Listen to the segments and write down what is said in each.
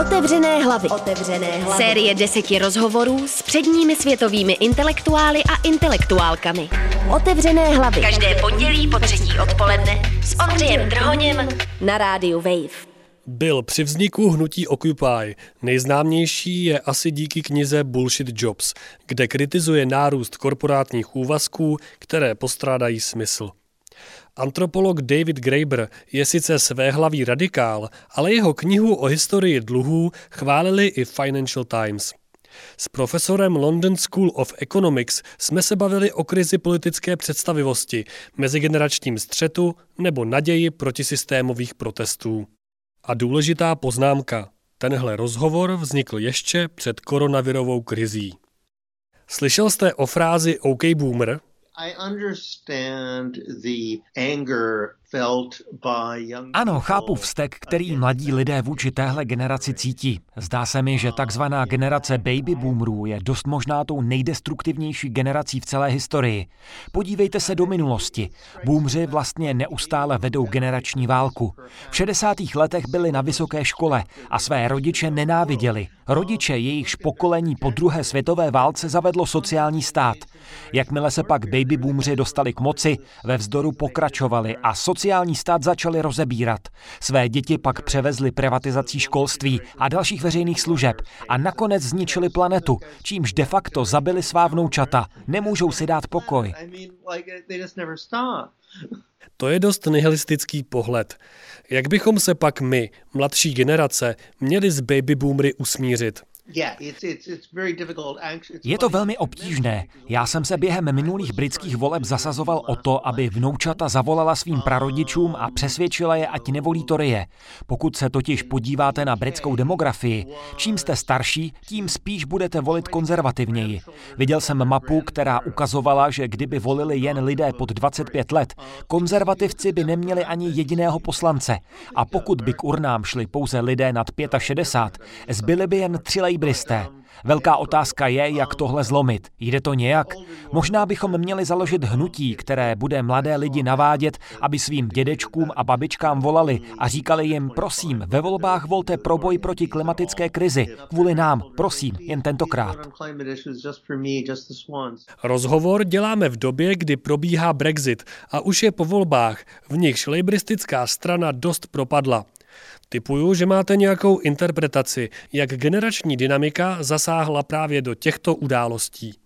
Otevřené hlavy. Otevřené hlavy. Série deseti rozhovorů s předními světovými intelektuály a intelektuálkami. Otevřené hlavy. Každé pondělí po třetí odpoledne s Ondřejem Drhoněm na rádiu Wave. Byl při vzniku hnutí Occupy. Nejznámější je asi díky knize Bullshit Jobs, kde kritizuje nárůst korporátních úvazků, které postrádají smysl. Antropolog David Graeber je sice svéhlavý radikál, ale jeho knihu o historii dluhů chválili i Financial Times. S profesorem London School of Economics jsme se bavili o krizi politické představivosti, mezigeneračním střetu nebo naději protisystémových protestů. A důležitá poznámka. Tenhle rozhovor vznikl ještě před koronavirovou krizí. Slyšel jste o frázi OK Boomer? I understand the anger ano, chápu vztek, který mladí lidé vůči téhle generaci cítí. Zdá se mi, že takzvaná generace baby boomerů je dost možná tou nejdestruktivnější generací v celé historii. Podívejte se do minulosti. Boomři vlastně neustále vedou generační válku. V 60. letech byli na vysoké škole a své rodiče nenáviděli. Rodiče, jejichž pokolení po druhé světové válce zavedlo sociální stát. Jakmile se pak baby boomři dostali k moci, ve vzdoru pokračovali a sociální sociální stát začali rozebírat. Své děti pak převezli privatizací školství a dalších veřejných služeb a nakonec zničili planetu, čímž de facto zabili svá vnoučata. Nemůžou si dát pokoj. To je dost nihilistický pohled. Jak bychom se pak my, mladší generace, měli z baby boomery usmířit? Je to velmi obtížné. Já jsem se během minulých britských voleb zasazoval o to, aby vnoučata zavolala svým prarodičům a přesvědčila je, ať nevolí Torie. Pokud se totiž podíváte na britskou demografii, čím jste starší, tím spíš budete volit konzervativněji. Viděl jsem mapu, která ukazovala, že kdyby volili jen lidé pod 25 let, konzervativci by neměli ani jediného poslance. A pokud by k urnám šli pouze lidé nad 65, zbyly by jen tři lejbristé. Velká otázka je, jak tohle zlomit. Jde to nějak? Možná bychom měli založit hnutí, které bude mladé lidi navádět, aby svým dědečkům a babičkám volali a říkali jim, prosím, ve volbách volte pro boj proti klimatické krizi. Kvůli nám, prosím, jen tentokrát. Rozhovor děláme v době, kdy probíhá Brexit a už je po volbách, v nichž lejbristická strana dost propadla. Typuju, že máte nějakou interpretaci, jak generační dynamika zasáhla právě do těchto událostí.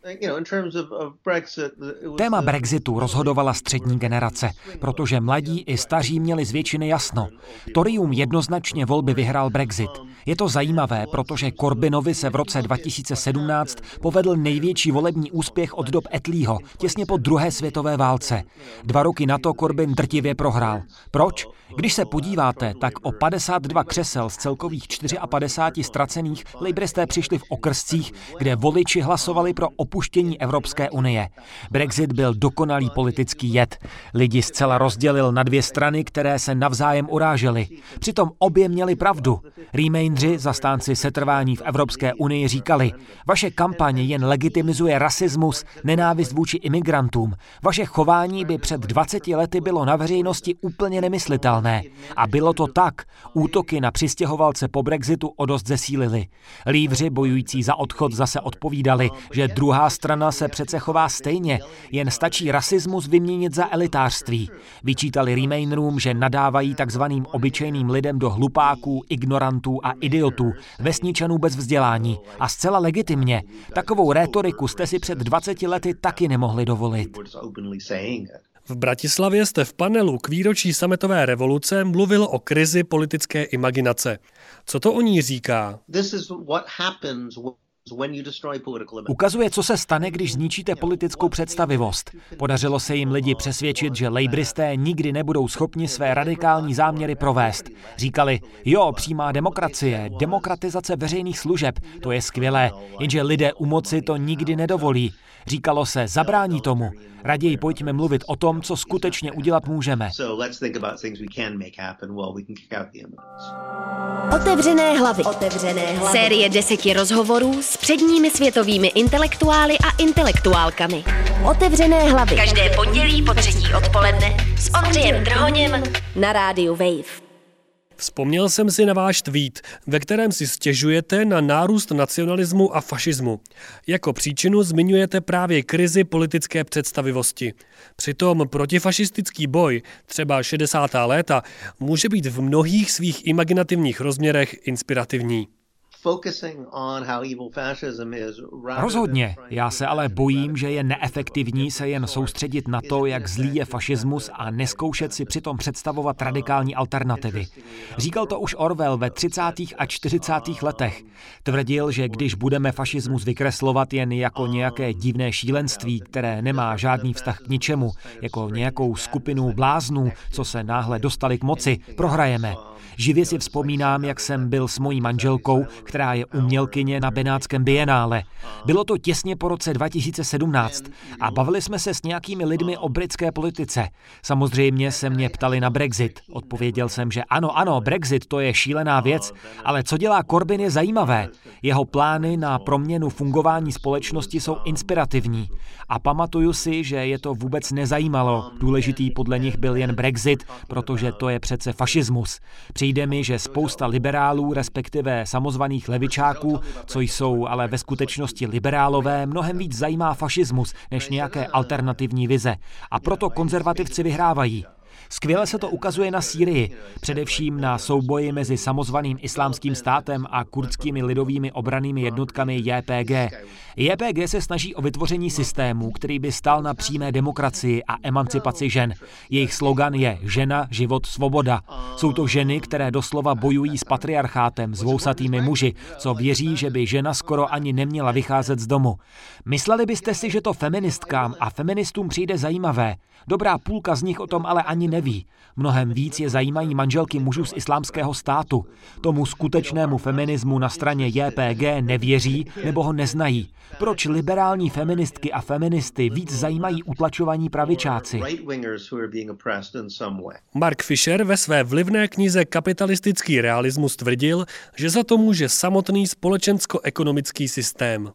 Téma Brexitu rozhodovala střední generace, protože mladí i staří měli z většiny jasno. Torium jednoznačně volby vyhrál Brexit. Je to zajímavé, protože Corbynovi se v roce 2017 povedl největší volební úspěch od dob Etlího, těsně po druhé světové válce. Dva roky na to Corbyn drtivě prohrál. Proč? Když se podíváte, tak o 52 křesel z celkových 54 ztracených lejbristé přišli v okrscích, kde voliči hlasovali pro opuštění Evropské unie. Brexit byl dokonalý politický jed. Lidi zcela rozdělil na dvě strany, které se navzájem urážely. Přitom obě měli pravdu. Remainři, zastánci setrvání v Evropské unii, říkali, vaše kampaně jen legitimizuje rasismus, nenávist vůči imigrantům. Vaše chování by před 20 lety bylo na veřejnosti úplně nemyslitelné. A bylo to tak. Útoky na přistěhovalce po Brexitu o dost zesílili. Lívři bojující za odchod zase odpovídali, že druhá strana se přece chová stejně, jen stačí rasismus vyměnit za elitářství. Vyčítali Remainerům, že nadávají takzvaným obyčejným lidem do hlupáků, ignorantů a idiotů, vesničanů bez vzdělání. A zcela legitimně. Takovou rétoriku jste si před 20 lety taky nemohli dovolit. V Bratislavě jste v panelu k výročí sametové revoluce mluvil o krizi politické imaginace. Co to o ní říká? Ukazuje, co se stane, když zničíte politickou představivost. Podařilo se jim lidi přesvědčit, že lejbristé nikdy nebudou schopni své radikální záměry provést. Říkali, jo, přímá demokracie, demokratizace veřejných služeb, to je skvělé, jenže lidé u moci to nikdy nedovolí. Říkalo se, zabrání tomu. Raději pojďme mluvit o tom, co skutečně udělat můžeme. Otevřené hlavy. Otevřené hlavy. Série deseti rozhovorů s předními světovými intelektuály a intelektuálkami. Otevřené hlavy. Každé pondělí po třetí odpoledne s Ondřejem Drhoněm na rádiu Wave. Vzpomněl jsem si na váš tweet, ve kterém si stěžujete na nárůst nacionalismu a fašismu. Jako příčinu zmiňujete právě krizi politické představivosti. Přitom protifašistický boj, třeba 60. léta, může být v mnohých svých imaginativních rozměrech inspirativní. Rozhodně. Já se ale bojím, že je neefektivní se jen soustředit na to, jak zlý je fašismus a neskoušet si přitom představovat radikální alternativy. Říkal to už Orwell ve 30. a 40. letech. Tvrdil, že když budeme fašismus vykreslovat jen jako nějaké divné šílenství, které nemá žádný vztah k ničemu, jako nějakou skupinu bláznů, co se náhle dostali k moci, prohrajeme. Živě si vzpomínám, jak jsem byl s mojí manželkou, která je umělkyně na Benátském bienále. Bylo to těsně po roce 2017 a bavili jsme se s nějakými lidmi o britské politice. Samozřejmě se mě ptali na Brexit. Odpověděl jsem, že ano, ano, Brexit to je šílená věc, ale co dělá Corbyn je zajímavé. Jeho plány na proměnu fungování společnosti jsou inspirativní. A pamatuju si, že je to vůbec nezajímalo. Důležitý podle nich byl jen Brexit, protože to je přece fašismus. Přijde mi, že spousta liberálů, respektive samozvaných levičáků, co jsou ale ve skutečnosti liberálové, mnohem víc zajímá fašismus než nějaké alternativní vize. A proto konzervativci vyhrávají. Skvěle se to ukazuje na Sýrii, především na souboji mezi samozvaným islámským státem a kurdskými lidovými obranými jednotkami JPG. JPG se snaží o vytvoření systému, který by stál na přímé demokracii a emancipaci žen. Jejich slogan je žena, život, svoboda. Jsou to ženy, které doslova bojují s patriarchátem, s vousatými muži, co věří, že by žena skoro ani neměla vycházet z domu. Mysleli byste si, že to feministkám a feministům přijde zajímavé. Dobrá půlka z nich o tom ale ani neví. Mnohem víc je zajímají manželky mužů z islámského státu. Tomu skutečnému feminismu na straně JPG nevěří nebo ho neznají. Proč liberální feministky a feministy víc zajímají utlačovaní pravičáci? Mark Fisher ve své vlivné knize Kapitalistický realismus tvrdil, že za to může samotný společensko-ekonomický systém.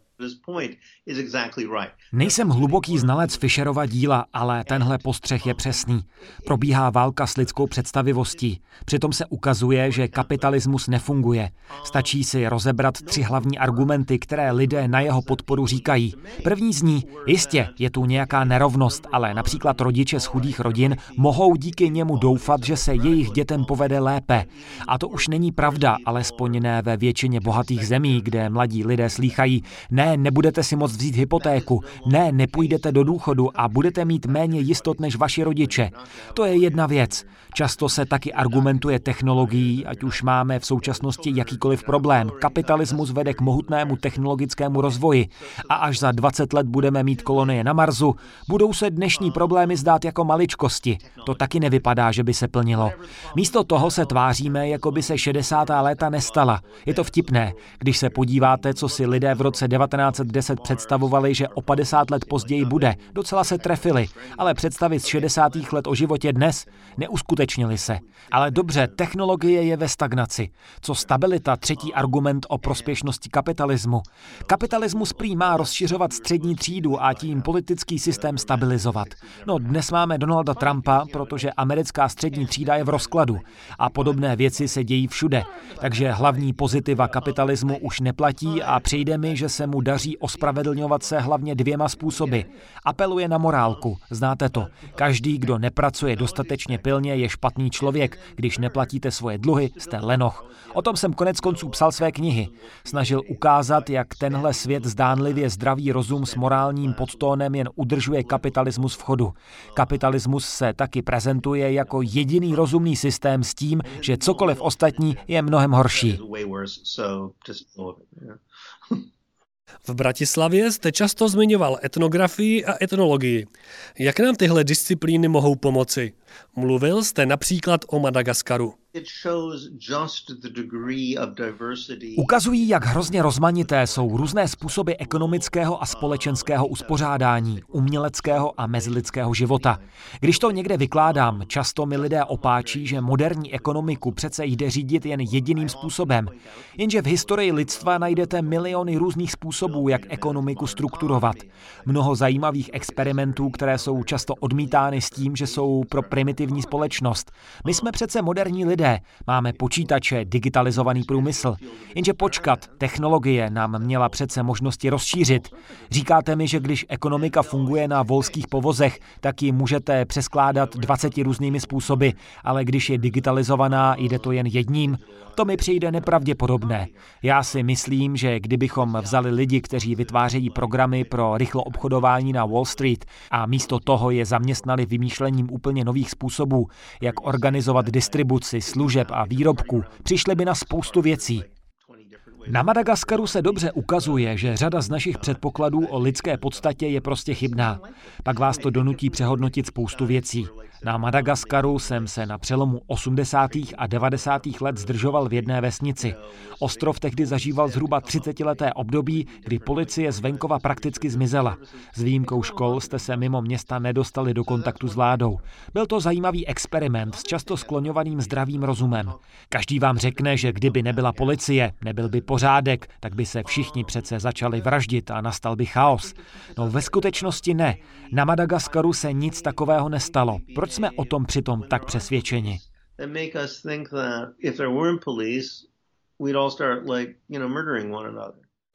Nejsem hluboký znalec Fischerova díla, ale tenhle postřeh je přesný. Probíhá válka s lidskou představivostí. Přitom se ukazuje, že kapitalismus nefunguje. Stačí si rozebrat tři hlavní argumenty, které lidé na jeho podporu říkají. První z ní, jistě, je tu nějaká nerovnost, ale například rodiče z chudých rodin mohou díky němu doufat, že se jejich dětem povede lépe. A to už není pravda, alespoň ne ve většině bohatých zemí, kde mladí lidé slýchají, ne, nebudete si moct vzít hypotéku, ne, nepůjdete do důchodu a budete mít méně jistot než vaši rodiče. To je jedna věc. Často se taky argumentuje technologií, ať už máme v současnosti jakýkoliv problém. Kapitalismus vede k mohutnému technologickému rozvoji a až za 20 let budeme mít kolonie na Marsu, budou se dnešní problémy zdát jako maličkosti. To taky nevypadá, že by se plnilo. Místo toho se tváříme, jako by se 60. léta nestala. Je to vtipné, když se podíváte, co si lidé v roce 1910 představovali, že o 50 let později bude. Docela se trefili, ale představit z 60. let o životě dnes neuskutečnili se. Ale dobře, technologie je ve stagnaci. Co stabilita, třetí argument o prospěšnosti kapitalismu. Kapitalismus prý má rozšiřovat střední třídu a tím politický systém stabilizovat. No dnes máme Donalda Trumpa, protože americká střední třída je v rozkladu a podobné věci se dějí všude. Takže hlavní pozitiva kapitalismu už neplatí a přijde mi, že se mu daří ospravedlňovat se hlavně dvěma způsoby. Apeluje na morálku, znáte to. Každý, kdo nepracuje dostatečně pilně, je špatný člověk. Když neplatíte svoje dluhy, jste lenoch. O tom jsem konec konců psal své knihy. Snažil ukázat, jak tenhle svět zdánlivě zdravý rozum s morálním podtónem jen udržuje kapitalismus v chodu. Kapitalismus se taky prezentuje jako jediný rozumný systém s tím, že cokoliv ostatní je mnohem horší. V Bratislavě jste často zmiňoval etnografii a etnologii. Jak nám tyhle disciplíny mohou pomoci? Mluvil jste například o Madagaskaru. Ukazují, jak hrozně rozmanité jsou různé způsoby ekonomického a společenského uspořádání, uměleckého a mezilidského života. Když to někde vykládám, často mi lidé opáčí, že moderní ekonomiku přece jde řídit jen jediným způsobem. Jenže v historii lidstva najdete miliony různých způsobů, jak ekonomiku strukturovat. Mnoho zajímavých experimentů, které jsou často odmítány s tím, že jsou pro primitivní společnost. My jsme přece moderní lidé lidé, máme počítače, digitalizovaný průmysl. Jenže počkat, technologie nám měla přece možnosti rozšířit. Říkáte mi, že když ekonomika funguje na volských povozech, tak ji můžete přeskládat 20 různými způsoby, ale když je digitalizovaná, jde to jen jedním. To mi přijde nepravděpodobné. Já si myslím, že kdybychom vzali lidi, kteří vytvářejí programy pro rychlo obchodování na Wall Street a místo toho je zaměstnali vymýšlením úplně nových způsobů, jak organizovat distribuci služeb a výrobků, přišli by na spoustu věcí. Na Madagaskaru se dobře ukazuje, že řada z našich předpokladů o lidské podstatě je prostě chybná. Pak vás to donutí přehodnotit spoustu věcí. Na Madagaskaru jsem se na přelomu 80. a 90. let zdržoval v jedné vesnici. Ostrov tehdy zažíval zhruba 30-leté období, kdy policie z venkova prakticky zmizela. S výjimkou škol jste se mimo města nedostali do kontaktu s vládou. Byl to zajímavý experiment s často skloňovaným zdravým rozumem. Každý vám řekne, že kdyby nebyla policie, nebyl by pořádek, tak by se všichni přece začali vraždit a nastal by chaos. No ve skutečnosti ne. Na Madagaskaru se nic takového nestalo. Proč jsme o tom přitom tak přesvědčeni?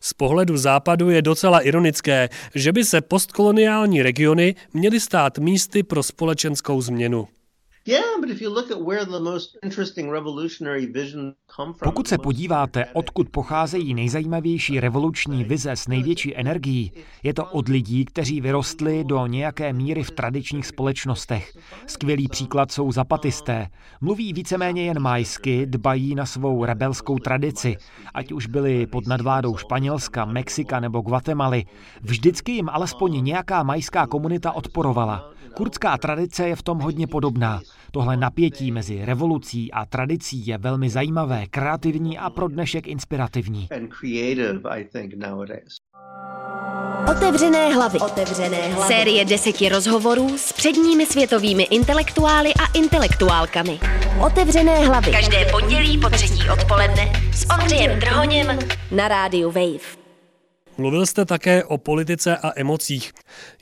Z pohledu západu je docela ironické, že by se postkoloniální regiony měly stát místy pro společenskou změnu. Pokud se podíváte, odkud pocházejí nejzajímavější revoluční vize s největší energií, je to od lidí, kteří vyrostli do nějaké míry v tradičních společnostech. Skvělý příklad jsou zapatisté. Mluví víceméně jen majsky, dbají na svou rebelskou tradici, ať už byli pod nadvládou Španělska, Mexika nebo Guatemaly. Vždycky jim alespoň nějaká majská komunita odporovala. Kurdská tradice je v tom hodně podobná. Tohle napětí mezi revolucí a tradicí je velmi zajímavé, kreativní a pro dnešek inspirativní. Otevřené hlavy. Otevřené hlavy. Série deseti rozhovorů s předními světovými intelektuály a intelektuálkami. Otevřené hlavy. Každé pondělí po třetí odpoledne s Ondřejem Drhoněm na rádiu Wave. Mluvil jste také o politice a emocích.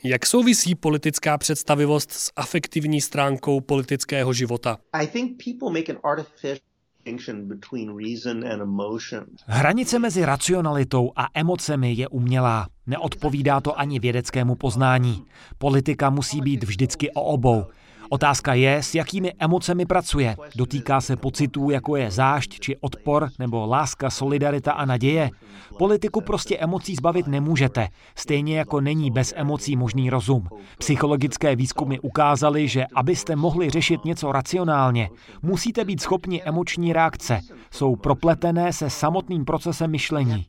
Jak souvisí politická představivost s afektivní stránkou politického života? Hranice mezi racionalitou a emocemi je umělá. Neodpovídá to ani vědeckému poznání. Politika musí být vždycky o obou. Otázka je, s jakými emocemi pracuje. Dotýká se pocitů, jako je zášť či odpor, nebo láska, solidarita a naděje. Politiku prostě emocí zbavit nemůžete, stejně jako není bez emocí možný rozum. Psychologické výzkumy ukázaly, že abyste mohli řešit něco racionálně, musíte být schopni emoční reakce. Jsou propletené se samotným procesem myšlení.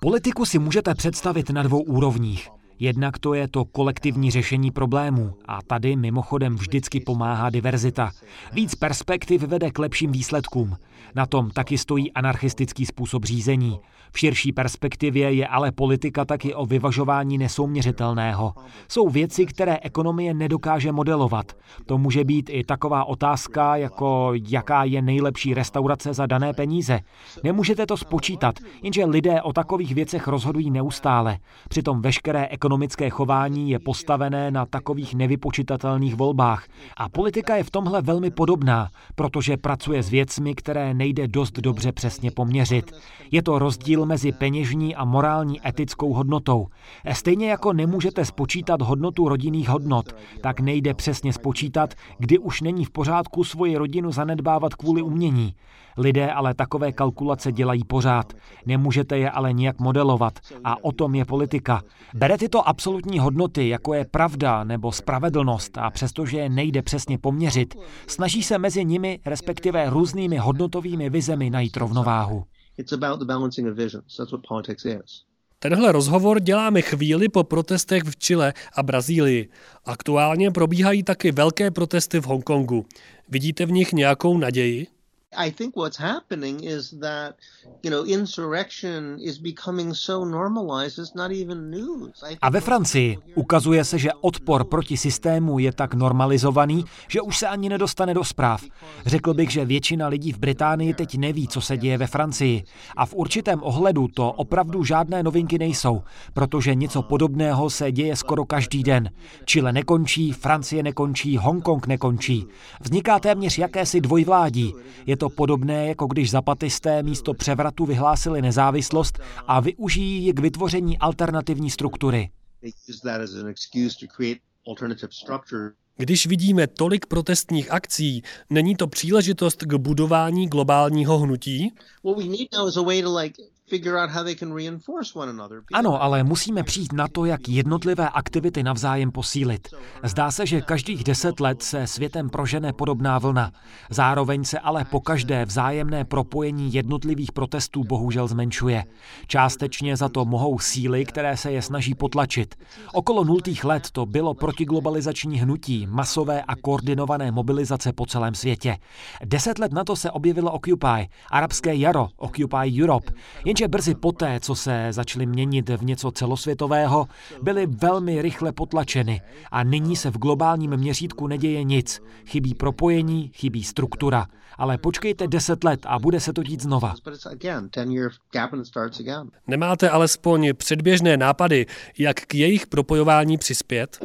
Politiku si můžete představit na dvou úrovních. Jednak to je to kolektivní řešení problémů a tady mimochodem vždycky pomáhá diverzita. Víc perspektiv vede k lepším výsledkům. Na tom taky stojí anarchistický způsob řízení. V širší perspektivě je ale politika taky o vyvažování nesouměřitelného. Jsou věci, které ekonomie nedokáže modelovat. To může být i taková otázka, jako jaká je nejlepší restaurace za dané peníze. Nemůžete to spočítat, jenže lidé o takových věcech rozhodují neustále. Přitom veškeré ekonomické chování je postavené na takových nevypočitatelných volbách. A politika je v tomhle velmi podobná, protože pracuje s věcmi, které nejde dost dobře přesně poměřit. Je to rozdíl mezi peněžní a morální etickou hodnotou. Stejně jako nemůžete spočítat hodnotu rodinných hodnot, tak nejde přesně spočítat, kdy už není v pořádku svoji rodinu zanedbávat kvůli umění. Lidé ale takové kalkulace dělají pořád. Nemůžete je ale nijak modelovat a o tom je politika. Bere tyto absolutní hodnoty, jako je pravda nebo spravedlnost a přestože je nejde přesně poměřit, snaží se mezi nimi, respektive různými hodnotovými vizemi najít rovnováhu. Tenhle rozhovor děláme chvíli po protestech v Chile a Brazílii. Aktuálně probíhají taky velké protesty v Hongkongu. Vidíte v nich nějakou naději? I think what's happening is that, you know, insurrection is becoming so normalized it's not even news. A ve Francii ukazuje se, že odpor proti systému je tak normalizovaný, že už se ani nedostane do zpráv. Řekl bych, že většina lidí v Británii teď neví, co se děje ve Francii. A v určitém ohledu to opravdu žádné novinky nejsou, protože něco podobného se děje skoro každý den. Chile nekončí, Francie nekončí, Hongkong nekončí. Vzniká téměř jakési dvojvládí. Je to podobné, jako když zapatisté místo převratu vyhlásili nezávislost a využijí ji k vytvoření alternativní struktury. Když vidíme tolik protestních akcí, není to příležitost k budování globálního hnutí? Ano, ale musíme přijít na to, jak jednotlivé aktivity navzájem posílit. Zdá se, že každých deset let se světem prožene podobná vlna. Zároveň se ale po každé vzájemné propojení jednotlivých protestů bohužel zmenšuje. Částečně za to mohou síly, které se je snaží potlačit. Okolo nultých let to bylo protiglobalizační hnutí, masové a koordinované mobilizace po celém světě. Deset let na to se objevilo Occupy, arabské jaro, Occupy Europe. Jen jenže brzy poté, co se začaly měnit v něco celosvětového, byly velmi rychle potlačeny a nyní se v globálním měřítku neděje nic. Chybí propojení, chybí struktura. Ale počkejte deset let a bude se to dít znova. Nemáte alespoň předběžné nápady, jak k jejich propojování přispět?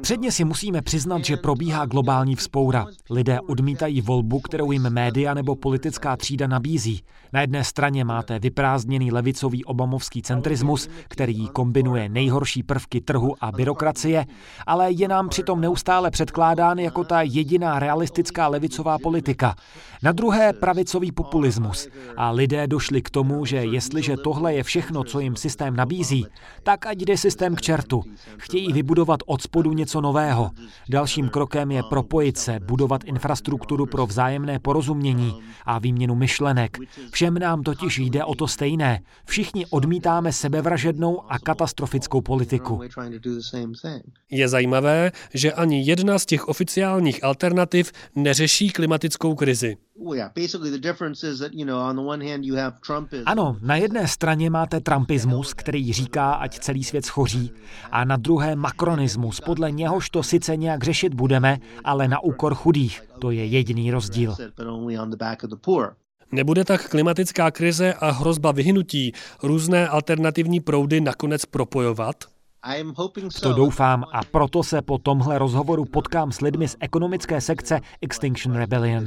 Předně si musíme přiznat, že probíhá globální vzpoura. Lidé odmítají volbu, kterou jim média nebo politická třída nabízí. Na jedné straně máte vyprázdněný levicový obamovský centrismus, který kombinuje nejhorší prvky trhu a byrokracie, ale je nám přitom neustále předkládán jako ta jediná realistická levicová politika. Na druhé pravicový populismus. A lidé došli k tomu, že jestliže tohle je všechno, co jim systém nabízí, tak ať jde systém k čertu. Chtějí vybudovat od spodu něco nového. Dalším krokem je propojit se, budovat infrastrukturu pro vzájemné porozumění, a výměnu myšlenek. Všem nám totiž jde o to stejné. Všichni odmítáme sebevražednou a katastrofickou politiku. Je zajímavé, že ani jedna z těch oficiálních alternativ neřeší klimatickou krizi. Ano, na jedné straně máte Trumpismus, který říká, ať celý svět schoří, a na druhé makronismus, podle něhož to sice nějak řešit budeme, ale na úkor chudých. To je jediný rozdíl. Nebude tak klimatická krize a hrozba vyhnutí různé alternativní proudy nakonec propojovat? To doufám a proto se po tomhle rozhovoru potkám s lidmi z ekonomické sekce Extinction Rebellion.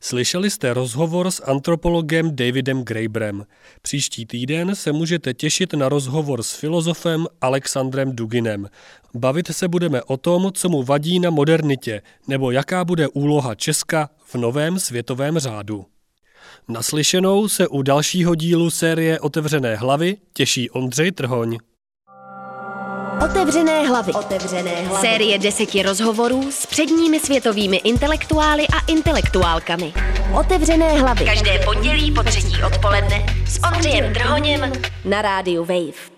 Slyšeli jste rozhovor s antropologem Davidem Graeberem. Příští týden se můžete těšit na rozhovor s filozofem Alexandrem Duginem. Bavit se budeme o tom, co mu vadí na modernitě, nebo jaká bude úloha Česka v novém světovém řádu. Naslyšenou se u dalšího dílu série Otevřené hlavy těší Ondřej Trhoň. Otevřené hlavy. Otevřené hlavy. Série deseti rozhovorů s předními světovými intelektuály a intelektuálkami. Otevřené hlavy. Každé pondělí po třetí odpoledne s Ondřejem Trhoněm na rádiu Wave.